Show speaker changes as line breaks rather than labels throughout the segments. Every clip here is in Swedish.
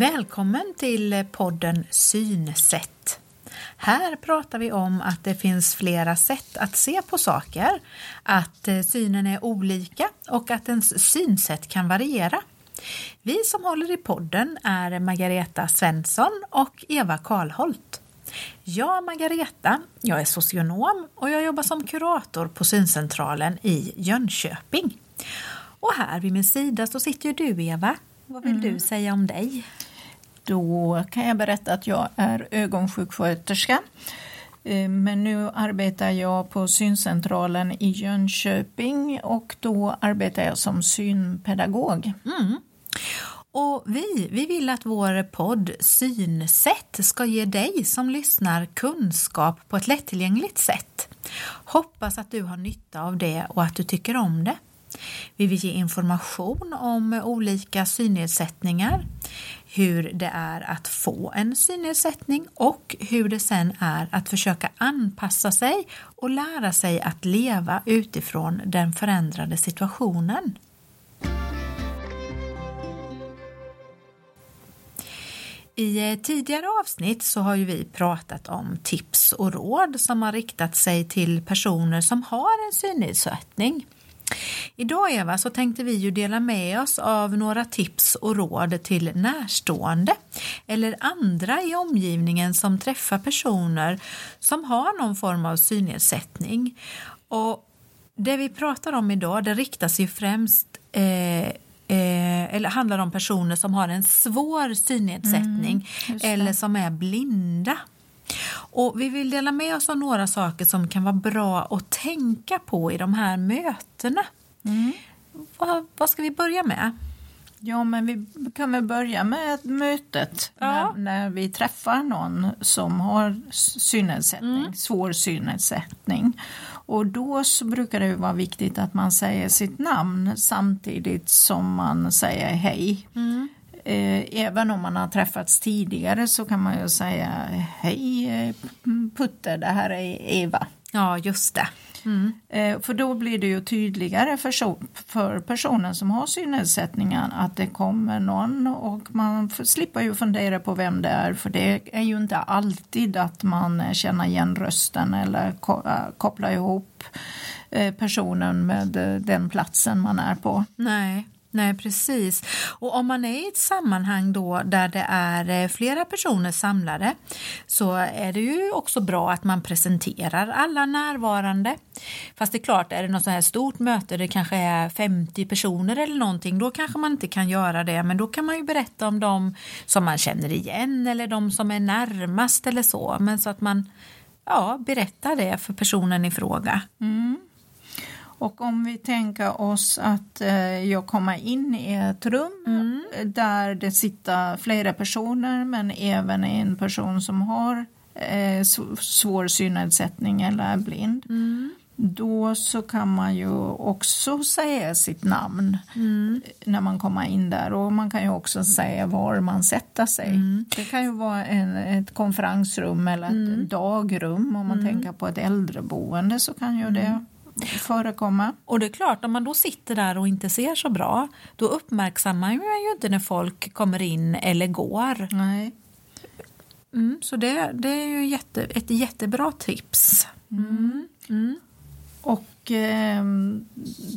Välkommen till podden Synsätt. Här pratar vi om att det finns flera sätt att se på saker, att eh, synen är olika och att ens synsätt kan variera. Vi som håller i podden är Margareta Svensson och Eva Karlholt. Jag Margareta, jag är socionom och jag jobbar som kurator på Syncentralen i Jönköping. Och här vid min sida så sitter du Eva. Vad vill mm. du säga om dig?
Då kan jag berätta att jag är ögonsjuksköterska. Eh, men nu arbetar jag på syncentralen i Jönköping och då arbetar jag som synpedagog. Mm.
Och vi, vi vill att vår podd Synsätt ska ge dig som lyssnar kunskap på ett lättillgängligt sätt. Hoppas att du har nytta av det och att du tycker om det. Vi vill ge information om olika synnedsättningar, hur det är att få en synnedsättning och hur det sen är att försöka anpassa sig och lära sig att leva utifrån den förändrade situationen. I eh, tidigare avsnitt så har ju vi pratat om tips och råd som har riktat sig till personer som har en synnedsättning. Idag Eva så tänkte vi ju dela med oss av några tips och råd till närstående eller andra i omgivningen som träffar personer som har någon form av synnedsättning. Och det vi pratar om idag det riktas ju främst eh, eh, eller handlar om personer som har en svår synnedsättning mm, eller som är blinda. Och vi vill dela med oss av några saker som kan vara bra att tänka på i de här mötena. Mm. Vad, vad ska vi börja med?
Ja, men vi kan väl börja med mötet ja. när, när, vi träffar någon som har synnedsättning, mm. svår synnedsättning. Och då så brukar det vara viktigt att man säger sitt namn samtidigt som man säger hej. Mm. Eh, även om man har träffats tidigare så kan man ju säga hej eh, Putte, det här är Eva.
Ja, just det. Mm.
Eh, för då blir det ju tydligare för, för personen som har synnedsättningar att det kommer någon och man slipper ju fundera på vem det är för det är ju inte alltid att man känner igen rösten eller kopplar ihop personen med den platsen man är på.
Nej. Nej, precis. Och om man är i ett sammanhang då där det är eh, flera personer samlade så är det ju också bra att man presenterar alla närvarande. Fast det är klart, är det något så här stort möte, det kanske är 50 personer eller någonting, då kanske man inte kan göra det. Men då kan man ju berätta om dem som man känner igen eller de som är närmast eller så. Men så att man ja, berättar det för personen i fråga.
Mm. Och om vi tänker oss att eh, jag kommer in i ett rum mm. där det sitter flera personer men även en person som har eh, svår synnedsättning eller är blind. Mm. Då så kan man ju också säga sitt namn mm. när man kommer in där och man kan ju också säga var man sätter sig. Mm. Det kan ju vara en, ett konferensrum eller ett mm. dagrum om man mm. tänker på ett äldreboende så kan ju det förekomma.
Och det är klart, om man då sitter där och inte ser så bra, då uppmärksammar man ju inte när folk kommer in eller går.
Nej.
Mm, så det, det är ju jätte, ett jättebra tips. Mm.
Mm. Och eh,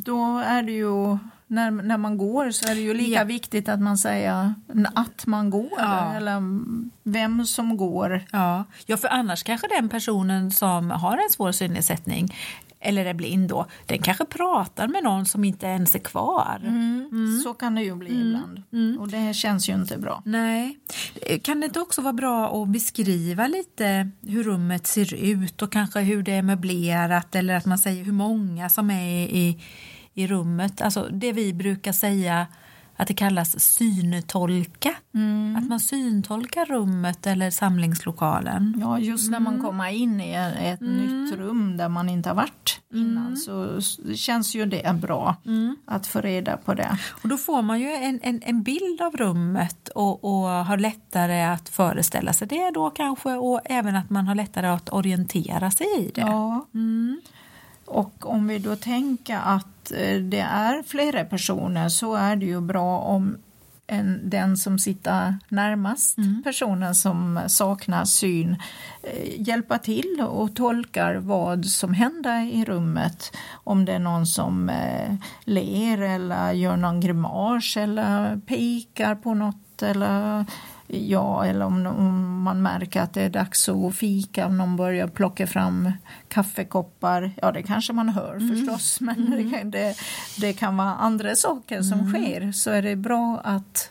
då är det ju när, när man går så är det ju lika ja. viktigt att man säger att man går ja. eller vem som går.
Ja. ja, för annars kanske den personen som har en svår synnedsättning eller är blind då, den kanske pratar med någon som inte ens är kvar.
Mm, mm. Så kan det ju bli mm, ibland mm. och det känns ju inte bra.
Nej. Kan det inte också vara bra att beskriva lite hur rummet ser ut och kanske hur det är möblerat eller att man säger hur många som är i, i rummet. Alltså det vi brukar säga att det kallas syntolka. Mm. Att man syntolkar rummet eller samlingslokalen.
Ja, just när man mm. kommer in i ett mm. nytt rum där man inte har varit innan mm. så känns ju det bra mm. att få reda på det.
Och då får man ju en, en, en bild av rummet och, och har lättare att föreställa sig det då kanske och även att man har lättare att orientera sig i det.
Ja. Och om vi då tänker att eh, det är flera personer så är det ju bra om en, den som sitter närmast
Mm.
personen som saknar syn eh, hjälpa till och tolkar vad som händer i rummet. Om det är någon som eh, ler eller gör någon grimas eller pekar på något eller Ja, eller om, om man märker att det är dags att fika, om någon börjar plocka fram kaffekoppar. Ja, det kanske man hör förstås, men kan, det, det kan vara andra saker som sker. Så är det bra att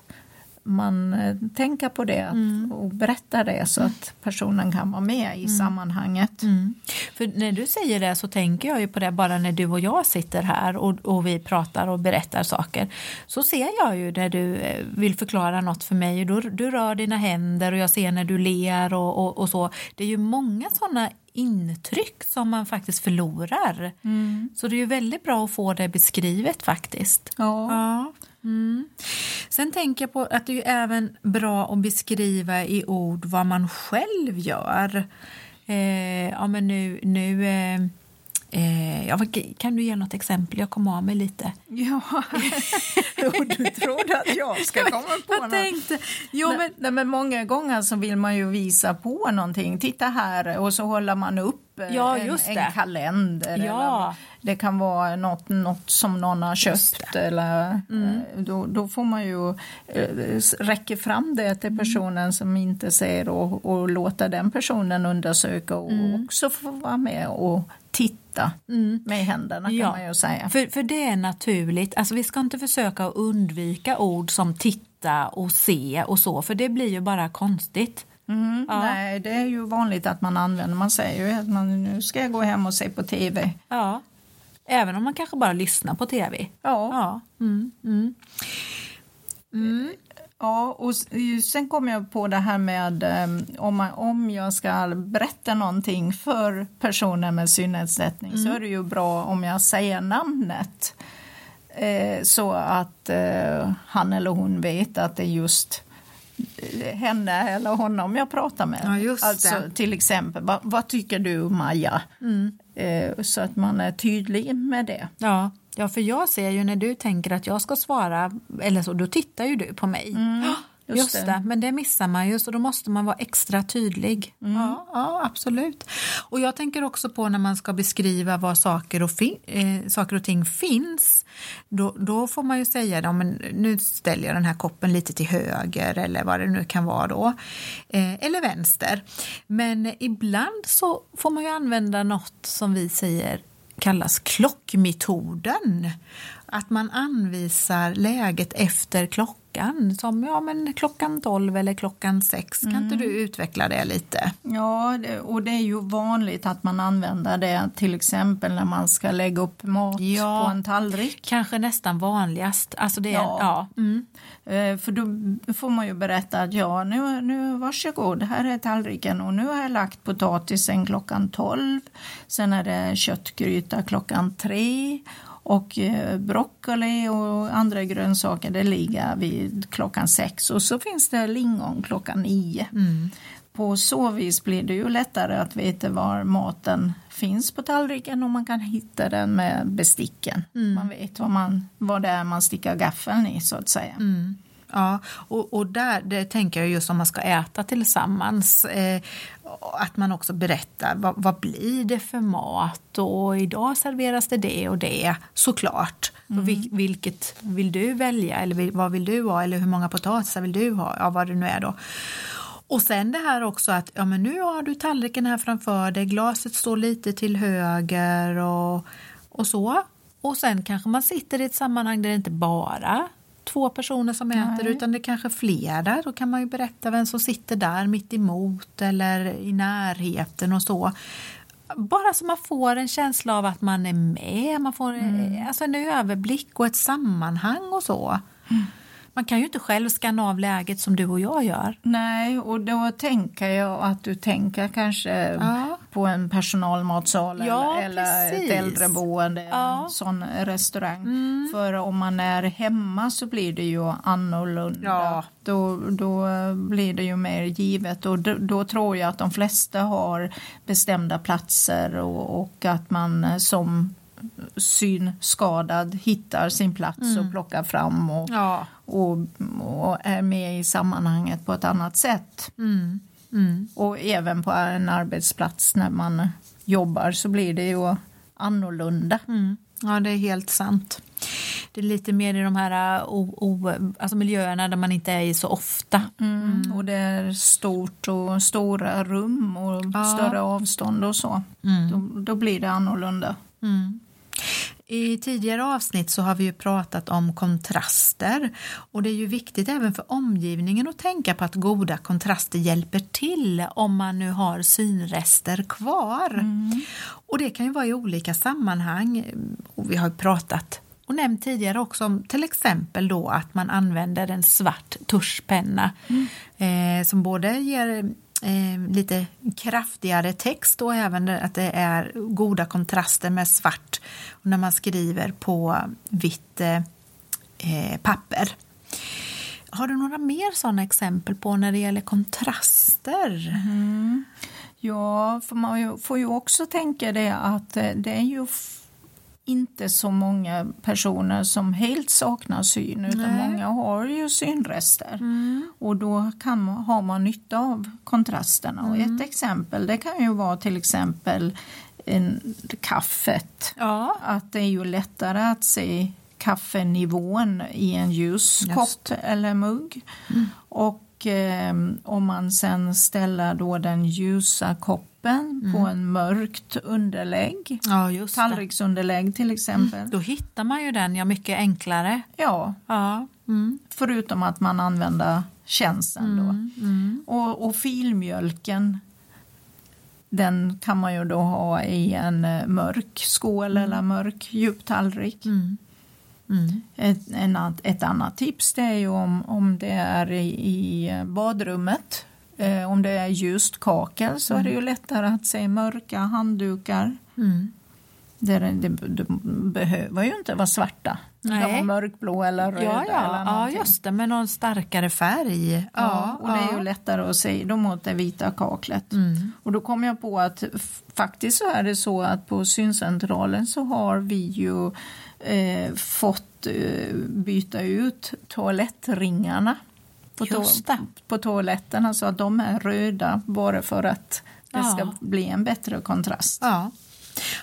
man eh, tänker på det att, och berättar det så att personen kan vara med i sammanhanget.
Mm. För när du säger det så tänker jag ju på det bara när du och jag sitter här och, och vi pratar och berättar saker. Så ser jag ju när du eh, vill förklara något för mig och du, du rör dina händer och jag ser när du ler och, och, och så. Det är ju många sådana intryck som man faktiskt förlorar. Så det är ju väldigt bra att få det beskrivet faktiskt.
Ja.
Ja. Mm. Sen tänker jag på att det är även bra att beskriva i ord vad man själv gör. Eh, ja, men nu... nu eh, eh, ja, kan du ge något exempel? Jag kom av mig lite.
Ja, du trodde att jag ska komma på
Jag tänkte... Jo, men,
nej, men många gånger så vill man ju visa på någonting. Titta här och så håller man upp
Ja,
en,
just
en
det.
kalender.
Ja.
Eller det kan vara något, något som någon har köpt. Eller,
Mm.
eh, då, då får man ju eh, räcka fram det
Mm.
till personen som inte ser och, och låta den personen undersöka och
Mm.
också få vara med och titta med händerna kan
Ja.
man ju säga.
För, för det är naturligt. Alltså, vi ska inte försöka undvika ord som titta och se och så, för det blir ju bara konstigt.
Mm,
Ja.
Nej, det är ju vanligt att man använder, man säger ju att man, nu ska jag gå hem och se på tv.
Ja. Även om man kanske bara lyssnar på tv.
Ja,
Ja. Mm, mm.
ja och s- sen kom jag på det här med eh, om, man, om jag ska berätta någonting för personer med synnedsättning så är det ju bra om jag säger namnet eh, så att eh, han eller hon vet att det är just eh, henne eller honom jag pratar med.
Ja,
alltså
det.
till exempel, vad, vad tycker du Maja? Eh, så att man är tydlig med det.
Ja. ja, för jag ser ju när du tänker att jag ska svara, eller så, då tittar ju du på mig.
Mm, just
just,
det.
det. men det missar man ju så då måste man vara extra tydlig.
Mm.
Ja, ja, absolut. Och jag tänker också på när man ska beskriva vad saker och, eh, saker och ting finns. Då, då får man ju säga, ja, men nu ställer jag den här koppen lite till höger eller vad det nu kan vara då. Eh, eller vänster. Men ibland så får man ju använda något som vi säger kallas klockmetoden. Att man anvisar läget efter klockan, som ja, men klockan 12 eller klockan 6. Kan inte du utveckla det lite?
Ja, och det är ju vanligt att man använder det till exempel när man ska lägga upp mat
Ja.
på en tallrik.
Kanske nästan vanligast. Alltså det,
Ja.
ja. Mm.
Eh, För då får man ju berätta att ja, nu, nu varsågod, här är tallriken och nu har jag lagt potatisen klockan 12. Sen är det köttgryta klockan 3 och eh, broccoli och andra grönsaker det ligger vid klockan 6 och så finns det lingon klockan 9. På så vis blir det ju lättare att veta var maten finns på tallriken och man kan hitta den med besticken. Man vet vad, man, vad det är man stickar gaffeln i så att säga.
Ja, och, och där det tänker jag just om man ska äta tillsammans. Eh, att man också berättar vad, vad blir det för mat och idag serveras det det och det såklart. Och vil, vilket vill du välja eller vad vill du ha eller hur många potatisar vill du ha? Ja, vad det nu är då. Och sen det här också att ja, men nu har du tallriken här framför dig, glaset står lite till höger och, och så. Och sen kanske man sitter i ett sammanhang där det inte bara två personer som äter
Nej.
utan det är kanske flera. Då kan man ju berätta vem som sitter där mitt emot eller i närheten och så. Bara så man får en känsla av att man är med, man får eh, alltså en överblick och ett sammanhang och så. Man kan ju inte själv skanna av läget som du och jag gör.
Nej, och då tänker jag att du tänker kanske
Ja.
På en personalmatsal
Ja,
eller, eller ett
precis.
äldreboende,
Ja. Mm.
en sån restaurang. För om man är hemma så blir det ju annorlunda.
Ja.
Då, då blir det ju mer givet och då, då tror jag att de flesta har bestämda platser och, och att man som synskadad hittar sin plats
Mm.
och plockar fram och,
Ja.
och, och är med i sammanhanget på ett annat sätt.
Mm. Mm.
Och även på en arbetsplats när man jobbar så blir det ju annorlunda.
Mm. Ja, det är helt sant. Det är lite mer i de här o, o, alltså miljöerna där man inte är i så ofta.
Mm. Och det är stort och stora rum och
Ja.
större avstånd och så.
Mm.
Då, då blir det annorlunda.
Mm. I tidigare avsnitt så har vi ju pratat om kontraster och det är ju viktigt även för omgivningen att tänka på att goda kontraster hjälper till om man nu har synrester kvar. Och det kan ju vara i olika sammanhang och vi har ju pratat och nämnt tidigare också om till exempel då att man använder en svart tuschpenna eh, som både ger eh, lite kraftigare text och även att det är goda kontraster med svart när man skriver på vitt eh, eh papper. Har du några mer sådana exempel på när det gäller kontraster? Mm.
Ja, för man får ju också tänka det att eh, det är ju inte så många personer som helt saknar syn utan
Nej.
många har ju synrester.
Mm.
Och då kan har man nytta av kontrasterna. Och
Mm.
ett exempel det kan ju vara till exempel en, kaffet.
Ja.
Att det är ju lättare att se kaffenivån i en ljus kopp eller mugg. Och eh, om man sen ställer då den ljusa koppen på en mörkt underlägg,
ja, just det.
tallriksunderlägg till exempel.
Då hittar man ju den ja, mycket enklare.
Ja,
Ja. Mm.
förutom att man använder känseln då.
Mm.
Och, och filmjölken den kan man ju då ha i en eh, mörk skål eller mörk djup tallrik.
Mm. Mm.
Ett, en, ett annat tips det är ju om, om det är i, i badrummet. Eh, om det är ljust kakel så är det ju lättare att se mörka handdukar.
Mm.
Det, det, det behöver ju inte vara svarta. Det kan
Nej.
vara mörkblå eller röda.
Ja,
eller
ja, ja,
någonting.
just det, med någon starkare färg.
Ja, och det är
ja.
ju lättare att se då mot det vita kaklet.
Mm.
Och då kom jag på att faktiskt så är det så att på syncentralen så har vi ju eh, fått eh, byta ut toalettringarna på,
det.
på toaletterna så att de är röda bara för att det ska bli en bättre kontrast.
Ja.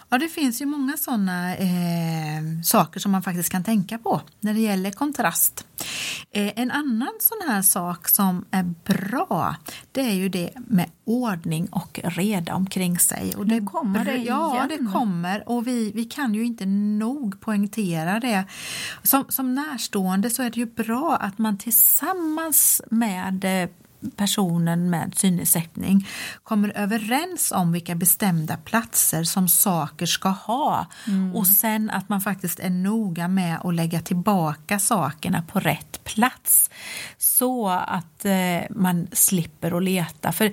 Ja, det finns ju många sådana eh, saker som man faktiskt kan tänka på när det gäller kontrast. Eh, en annan sån här sak som är bra det är ju det med ordning och reda omkring sig. Och
Nu kommer det
Ja,
igen.
det kommer och vi, vi kan ju inte nog poängtera det. Som, som närstående så är det ju bra att man tillsammans med eh, personen med synnedsättning kommer överens om vilka bestämda platser som saker ska ha och sen att man faktiskt är noga med att lägga tillbaka sakerna på rätt plats så att eh, man slipper att leta. För,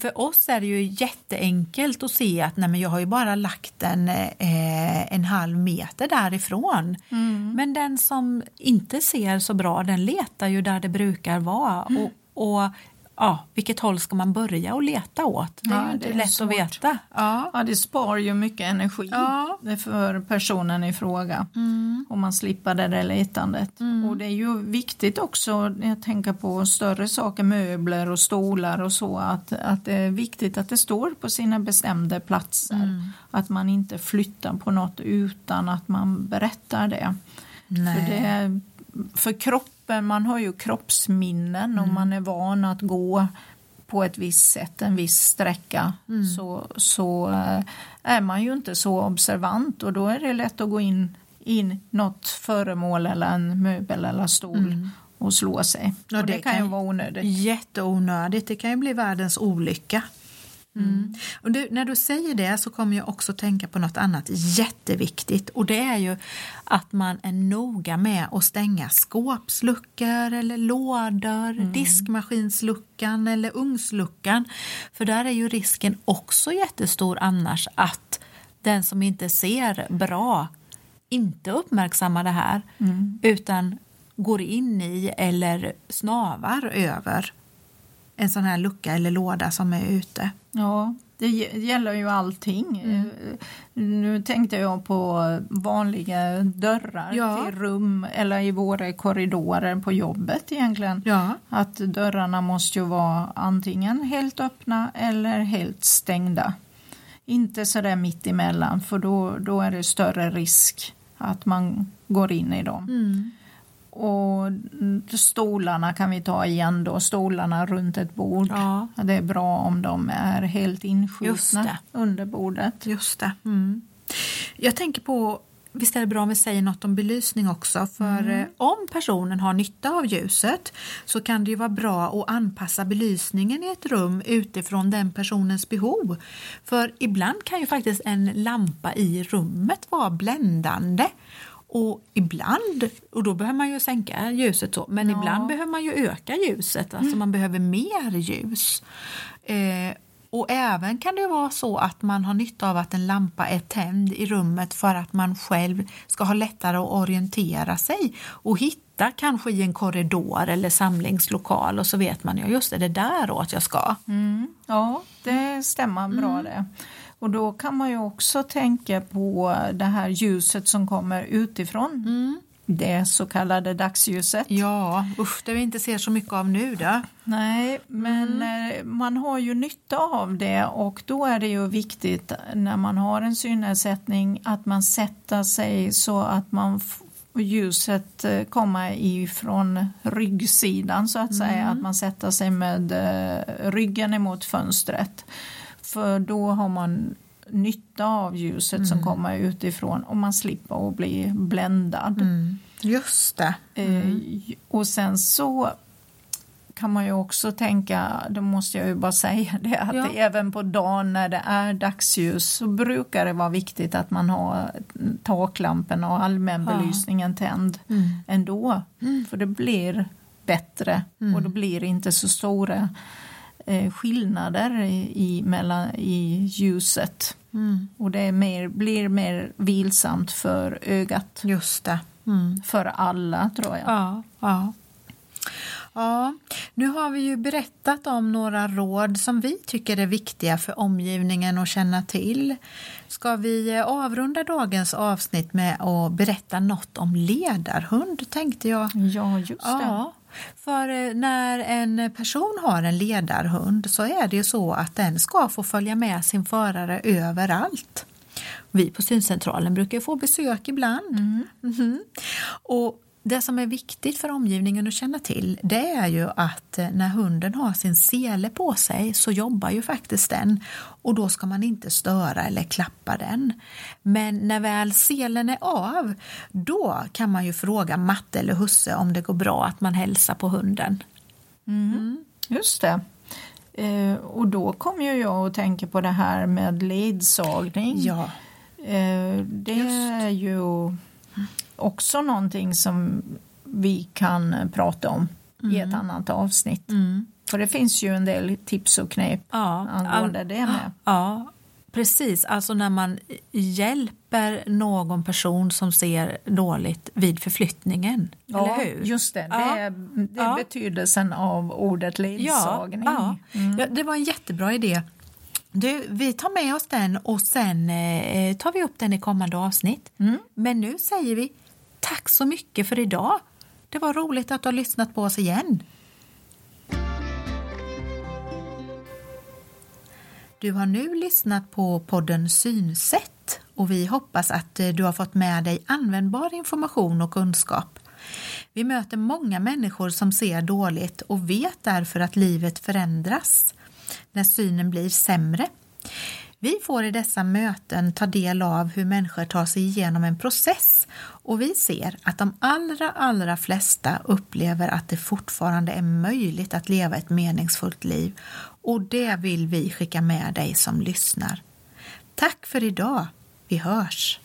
för oss är det ju jätteenkelt att se att nej, men jag har ju bara lagt en, eh, en halv meter därifrån. Men den som inte ser så bra den letar ju där det brukar vara. Och, och ja, vilket håll ska man börja och leta åt? Det är
Ja,
ju inte
det är
lätt
svårt.
att veta. Ja.
Ja, det spar ju mycket energi
Ja.
för personen i fråga. Om man slipper det där letandet. Och det är ju viktigt också, när jag tänker på större saker, möbler och stolar och så, att, att det är viktigt att det står på sina bestämda platser. Att man inte flyttar på något utan att man berättar det. För,
Nej.
det är, för kroppen, man har ju kroppsminnen och man är van att gå på ett visst sätt, en viss sträcka, så, så eh, är man ju inte så observant och då är det lätt att gå in i något föremål eller en möbel eller stol och slå sig. Och det,
det
kan ju vara onödigt.
Jätteonödigt, det kan ju bli världens olycka. Mm. Och du, när du säger det så kommer jag också tänka på något annat jätteviktigt. Och det är ju att man är noga med att stänga skåpsluckor eller lådor, diskmaskinsluckan eller ugnsluckan. För där är ju risken också jättestor annars att den som inte ser bra inte uppmärksammar det här utan går in i eller snavar över en sån här lucka eller låda som är ute.
Ja, Det gäller ju allting. Mm. Nu tänkte jag på vanliga dörrar ja. till rum eller i våra korridorer på jobbet egentligen. Ja. Att dörrarna måste ju vara antingen helt öppna eller helt stängda. Inte så där mitt emellan för då, då är det större risk att man går in i dem. Mm. Och stolarna kan vi ta igen då, stolarna runt ett bord. Ja. Det är bra om de är helt inskjutna under bordet.
Just det. Mm. Jag tänker på Visst är det bra om vi säger något om belysning också för mm. Eh, om personen har nytta av ljuset så kan det ju vara bra att anpassa belysningen i ett rum utifrån den personens behov. För ibland kan ju faktiskt en lampa i rummet vara bländande och ibland, och då behöver man ju sänka ljuset så, men ja. ibland behöver man ju öka ljuset, alltså mm. man behöver mer ljus. Eh, och även kan det vara så att man har nytta av att en lampa är tänd i rummet för att man själv ska ha lättare att orientera sig och hitta kanske i en korridor eller samlingslokal och så vet man ju just det, det däråt jag ska.
Mm. Ja, det stämmer bra mm. det. Och då kan man ju också tänka på det här ljuset som kommer utifrån. Mm. Det så kallade dagsljuset.
Ja, usch, det vi inte ser så mycket av nu då.
Nej, men mm. Eh, man har ju nytta av det och då är det ju viktigt när man har en synnedsättning att man sätter sig så att man ljuset eh, kommer ifrån ryggsidan så att säga, mm. att man sätter sig med eh, ryggen emot fönstret. För då har man nytta av ljuset mm. som kommer utifrån och man slipper att bli bländad. Mm.
Just det. Mm.
Eh, och sen så kan man ju också tänka, då måste jag ju bara säga det, att ja. även på dagen när det är dagsljus så brukar det vara viktigt att man har taklamporna och allmänbelysningen ja. tänd mm. ändå. Mm. För det blir bättre mm. och det blir inte så stora Eh, skillnader i, mellan, i ljuset. Mm. Och det mer, blir mer vilsamt för ögat.
Just det.
Mm. För alla, tror jag.
Ja, ja. Ja, nu har vi ju berättat om några råd som vi tycker är viktiga för omgivningen att känna till. Ska vi eh, avrunda dagens avsnitt med att berätta något om ledarhund tänkte jag.
Ja, just det. Ja,
för eh, när en person har en ledarhund så är det ju så att den ska få följa med sin förare överallt. Vi på syncentralen brukar få besök ibland. Mm. Mm -hmm. Och det som är viktigt för omgivningen att känna till det är ju att eh, när hunden har sin sele på sig så jobbar ju faktiskt den och då ska man inte störa eller klappa den. Men när väl selen är av då kan man ju fråga matte eller husse om det går bra att man hälsar på hunden.
Mm. Mm. Just det. Eh, och då kommer ju jag att tänka på det här med ledsagning.
Ja.
Eh, det Just. är ju också någonting som vi kan prata om mm. i ett mm. annat avsnitt. Mm. För det finns ju en del tips och knep ja, angående det med.
Ja, precis. Alltså när man hjälper någon person som ser dåligt vid förflyttningen. Ja, eller hur?
just det. Ja. Det är, det är ja. betydelsen av ordet ledsagning.
Ja, mm. ja, det var en jättebra idé. Du, vi tar med oss den och sen eh, tar vi upp den i kommande avsnitt. Mm. Men nu säger vi Tack så mycket för idag. Det var roligt att du har lyssnat på oss igen. Du har nu lyssnat på podden Synsätt och vi hoppas att eh, du har fått med dig användbar information och kunskap. Vi möter många människor som ser dåligt och vet därför att livet förändras när synen blir sämre. Vi får i dessa möten ta del av hur människor tar sig igenom en process och vi ser att de allra, allra flesta upplever att det fortfarande är möjligt att leva ett meningsfullt liv och det vill vi skicka med dig som lyssnar. Tack för idag. Vi hörs!